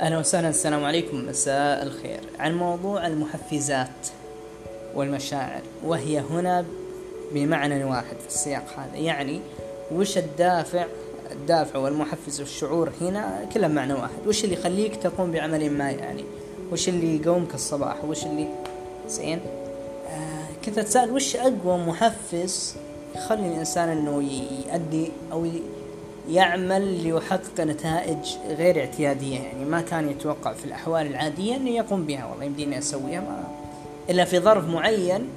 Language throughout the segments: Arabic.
أهلا وسهلا السلام عليكم. مساء الخير. عن موضوع المحفزات والمشاعر وهي هنا بمعنى واحد في السياق هذا. يعني وش الدافع؟ الدافع والمحفز والشعور هنا كلها معنى واحد. وش اللي يخليك تقوم بعمل ما يعني؟ وش اللي يقومك الصباح؟ وش اللي زين؟ آه كنت اتساءل وش أقوى محفز يخلي الإنسان إنه يؤدي أو يعمل ليحقق نتائج غير اعتيادية يعني ما كان يتوقع في الأحوال العادية أنه يقوم بها والله يمديني أسويها ما إلا في ظرف معين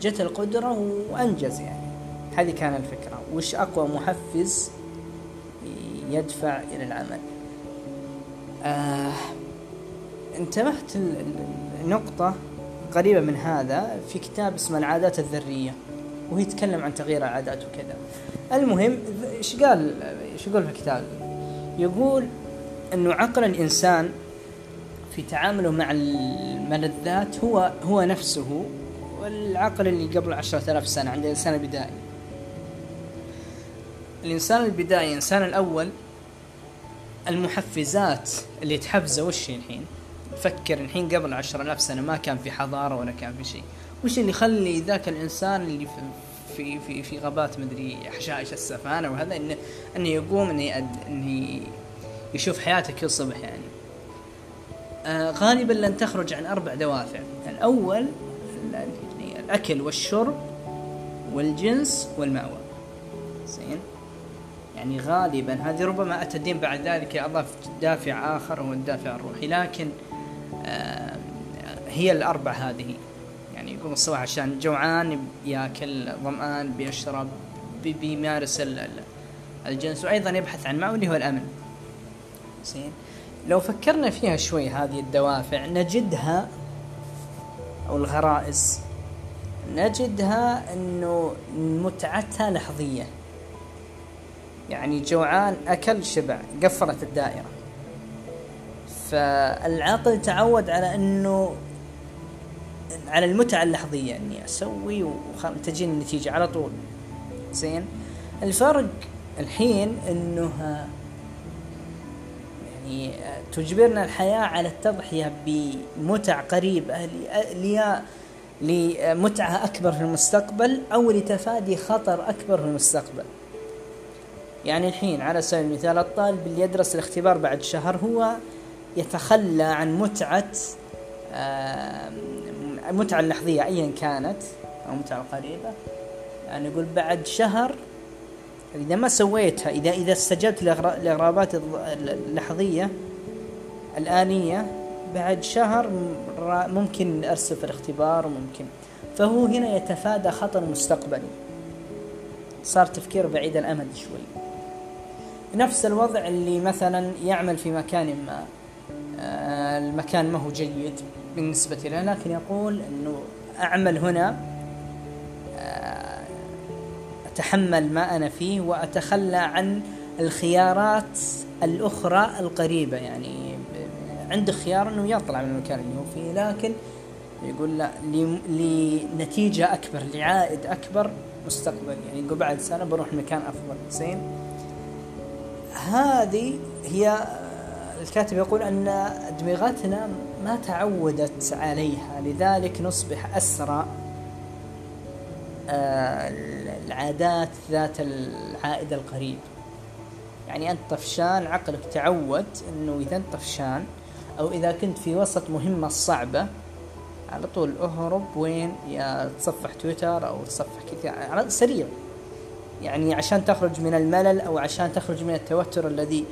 جت القدرة وأنجز يعني. هذه كان الفكرة. وش أقوى محفز يدفع إلى العمل؟ آه انتبهت النقطة قريبة من هذا في كتاب اسمه العادات الذرية. وهي تتكلم عن تغيير العادات وكذا. المهم إيش قال؟ إيش يقول في الكتاب؟ يقول إنه عقل الإنسان في تعامله مع الملذات هو هو نفسه والعقل اللي قبل عشرة آلاف سنة عند الإنسان البدائي. الإنسان البدائي الإنسان الأول المحفزات اللي تحفزه وش الحين؟ فكر الحين قبل عشرة آلاف سنة ما كان في حضارة ولا كان في شيء. وش اللي يخلي ذاك الإنسان اللي في في في في غابات مدري حشائش السفانة وهذا انه إنه يقوم إنه إنه يشوف حياته كل صبح يعني. آه غالبا لن تخرج عن أربع دوافع. الأول الأكل والشرب والجنس والمأوى. زين؟ يعني غالبا هذه ربما أتدين بعد ذلك اضاف دافع آخر هو الدافع الروحي لكن آه هي الأربع هذه. يعني يقوم الصباح عشان جوعان ياكل ظمآن بيشرب بي بيمارس الجنس. وأيضا يبحث عن ما اللي هو الأمن. زين. لو فكرنا فيها شوي هذه الدوافع نجدها أو الغرائز نجدها إنه متعتها لحظية. يعني جوعان أكل شبع قفلت الدائرة. فالعقل تعود على إنه على المتعة اللحظية إني أسوي وتجيني النتيجة على طول. زين؟ الفرق الحين انه يعني تجبرنا الحياة على التضحية بمتع قريبة لمتعة أكبر في المستقبل أو لتفادي خطر أكبر في المستقبل. يعني الحين على سبيل المثال الطالب اللي يدرس الاختبار بعد شهر هو يتخلى عن متعة المتعة اللحظية أيا كانت أو المتعة القريبة يعني يقول بعد شهر إذا ما سويتها إذا إذا استجبت للرغبات اللحظية الآنية بعد شهر ممكن أرسل في الاختبار وممكن. فهو هنا يتفادى خطر مستقبلي. صار تفكير بعيد الأمد شوي. نفس الوضع اللي مثلا يعمل في مكان ما آه، المكان ما هو جيد. بالنسبة له لكن يقول أنه أعمل هنا آه، أتحمل ما أنا فيه وأتخلى عن الخيارات الأخرى القريبة. يعني عنده خيار أنه يطلع من المكان اللي هو فيه لكن يقول لا لنتيجة أكبر لعائد أكبر مستقبل يعني يقول بعد سنة بروح مكان أفضل. زين؟ هذه هي الكاتب يقول أن أدمغتنا ما تعودت عليها لذلك نصبح أسرى آه، العادات ذات العائد القريب. يعني أنت طفشان عقلك تعود أنه إذا أنت طفشان أو إذا كنت في وسط مهمة صعبة على طول اهرب وين؟ يا تصفح تويتر أو تصفح كذا على سريع يعني عشان تخرج من الملل أو عشان تخرج من التوتر الذي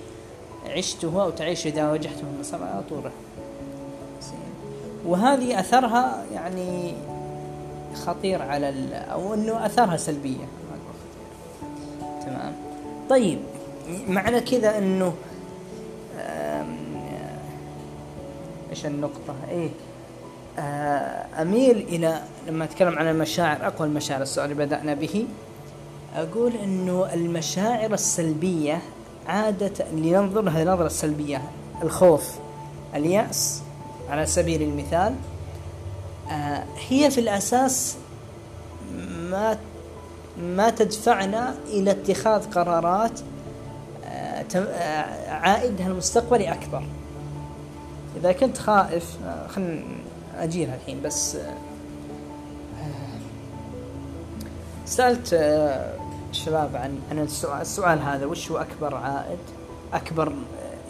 عشته أو تعيش إذا واجهته المصاب على طول. وهذه أثرها يعني خطير على أو أنه أثرها سلبية. تمام. طيب معنى كذا أنه إيش النقطة؟ إيه. أميل إلى لما أتكلم عن المشاعر أقوى المشاعر السؤال اللي بدأنا به أقول إنه المشاعر السلبية عادة لننظر لها النظرة السلبية الخوف اليأس على سبيل المثال آه هي في الأساس ما ما تدفعنا إلى اتخاذ قرارات آه, آه، عائدها المستقبلي أكبر. إذا كنت خائف خلنا أجيلها الحين بس سألت الشباب عن عن السؤال, السؤال هذا وش هو أكبر عائد؟ أكبر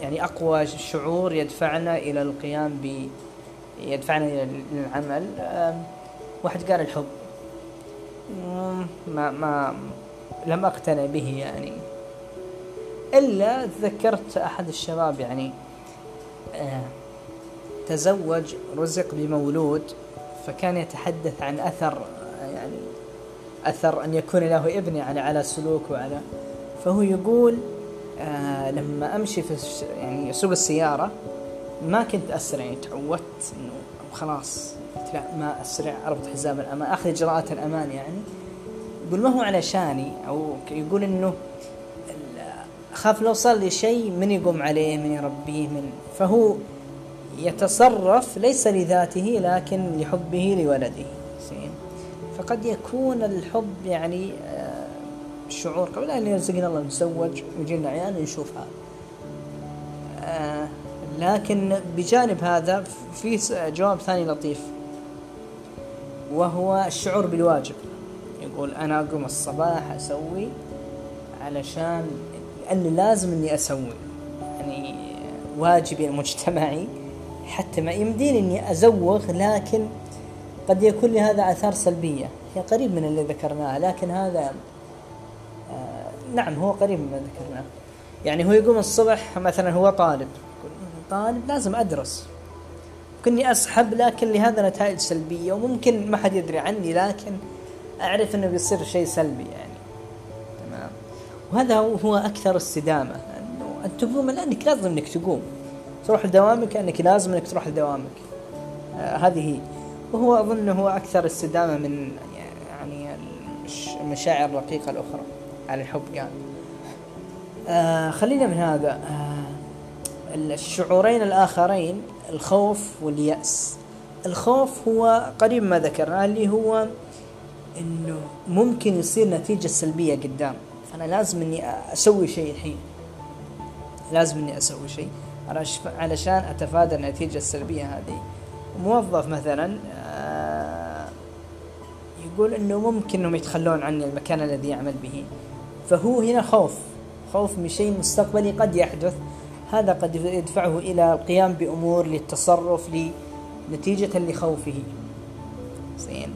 يعني أقوى شعور يدفعنا إلى القيام ب يدفعنا إلى العمل. واحد قال الحب. ما ما لم أقتنع به يعني. إلا تذكرت أحد الشباب يعني آه، تزوج رزق بمولود فكان يتحدث عن أثر يعني أثر أن يكون له ابن يعني على سلوك وعلى فهو يقول آه لما أمشي في يعني سوق السيارة ما كنت أسرع يعني تعودت إنه خلاص لا ما أسرع أربط حزام الأمان أخذ إجراءات الأمان يعني. يقول ما هو علشاني أو يقول إنه أخاف لو صار لي شيء من يقوم عليه من يربيه من فهو يتصرف ليس لذاته لكن لحبه لولده فقد يكون الحب يعني آه، شعور قبل أن يرزقنا الله نتزوج ويجينا عيال نشوف هذا آه، لكن بجانب هذا في جواب ثاني لطيف وهو الشعور بالواجب. يقول أنا أقوم الصباح أسوي علشان لأنه لازم إني أسوي يعني واجبي المجتمعي حتى ما يمديني إني أزوغ لكن قد يكون لهذا آثار سلبية. هي قريب من اللي ذكرناه لكن هذا نعم هو قريب مما ذكرناه يعني هو يقوم الصبح مثلا هو طالب. طالب لازم أدرس. ممكن أسحب لكن لهذا نتائج سلبية وممكن ما حد يدري عني لكن أعرف أنه بيصير شيء سلبي يعني. تمام. وهذا هو أكثر استدامة أنه أنت تقوم لأنك لازم أنك تقوم. تروح لدوامك أنك لازم أنك تروح لدوامك. آه هذه هي. وهو أظن هو أكثر استدامة من يعني المشاعر الرقيقة الأخرى. على الحب يعني آه خلينا من هذا. آه الشعورين الآخرين الخوف واليأس. الخوف هو قريب ما ذكرنا اللي هو إنه ممكن يصير نتيجة سلبية قدام. فانا لازم إني أسوي شيء الحين. لازم إني أسوي شيء علشان أتفادى النتيجة السلبية هذه. موظف مثلا آه، يقول إنه ممكن إنهم يتخلون عني المكان الذي يعمل به. فهو هنا خوف خوف من شيء مستقبلي قد يحدث. هذا قد يدفعه إلى القيام بأمور للتصرف نتيجة لخوفه. زين.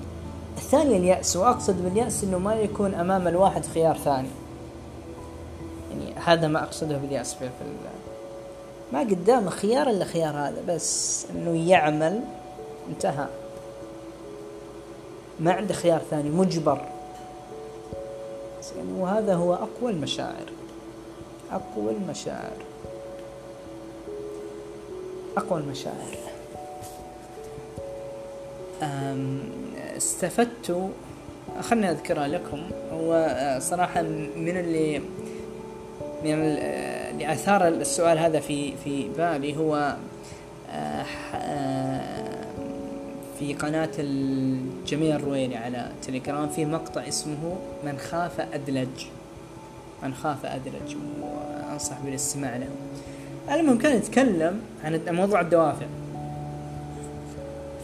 الثاني اليأس وأقصد باليأس أنه ما يكون أمام الواحد خيار ثاني. يعني هذا ما أقصده باليأس في ما قدامه خيار إلا خيار هذا بس أنه يعمل انتهى. ما عنده خيار ثاني مجبر. وهذا هو أقوى المشاعر. أقوى المشاعر. أقوى المشاعر. استفدت خلني أذكرها لكم هو آه، صراحة من اللي من اللي أثار السؤال هذا في في بالي هو آه، آه، في قناة الجميل الرويلي على تليجرام في مقطع اسمه من خاف أدلج من خاف أدلج وأنصح بالاستماع له المهم كان يتكلم عن موضوع الدوافع.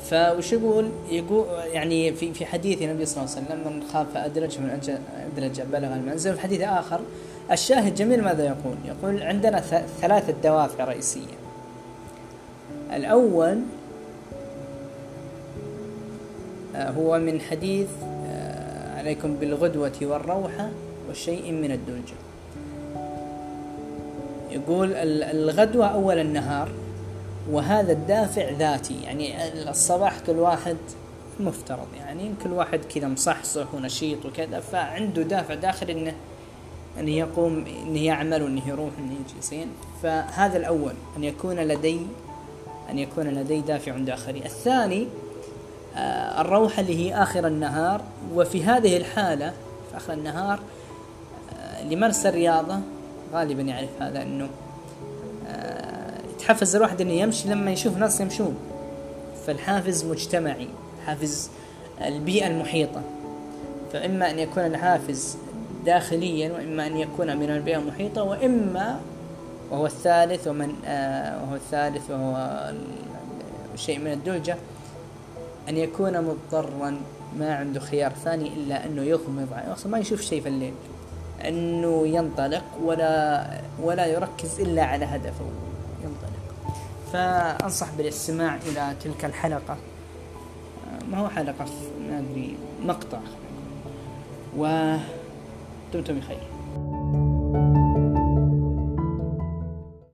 فوش يقول؟ يقول يعني في في حديث النبي صلى الله عليه وسلم من خاف ادرج من ادرج بلغ المنزل في حديث آخر الشاهد جميل ماذا يقول؟ يقول عندنا ثلاثة دوافع رئيسية. الأول آه، هو من حديث آه، عليكم بالغدوة والروحة وشيء من الدلجة يقول الغدوة أول النهار وهذا الدافع ذاتي يعني الصباح كل واحد مفترض يعني كل واحد كذا مصحصح ونشيط وكذا فعنده دافع داخلي إنه إنه يقوم إنه يعمل وإنه يروح وإنه يجي زين؟ فهذا الأول أن يكون لدي أن يكون لدي دافع داخلي. الثاني آه الروحة اللي هي آخر النهار. وفي هذه الحالة في آخر النهار آه لمارس الرياضة غالبا يعرف هذا إنه آه، يتحفز الواحد إنه يمشي لما يشوف ناس يمشون. فالحافز مجتمعي حافز البيئة المحيطة. فإما أن يكون الحافز داخليا وإما أن يكون من البيئة المحيطة وإما وهو الثالث ومن آه وهو الثالث وهو شيء من الدلجة أن يكون مضطرا ما عنده خيار ثاني إلا أنه يغمض أصلا ما يشوف شيء في الليل. أنه ينطلق ولا ولا يركز إلا على هدفه. ينطلق. فأنصح بالاستماع إلى تلك الحلقة. ما هو حلقة؟ ما أدري. مقطع. ودمتم بخير.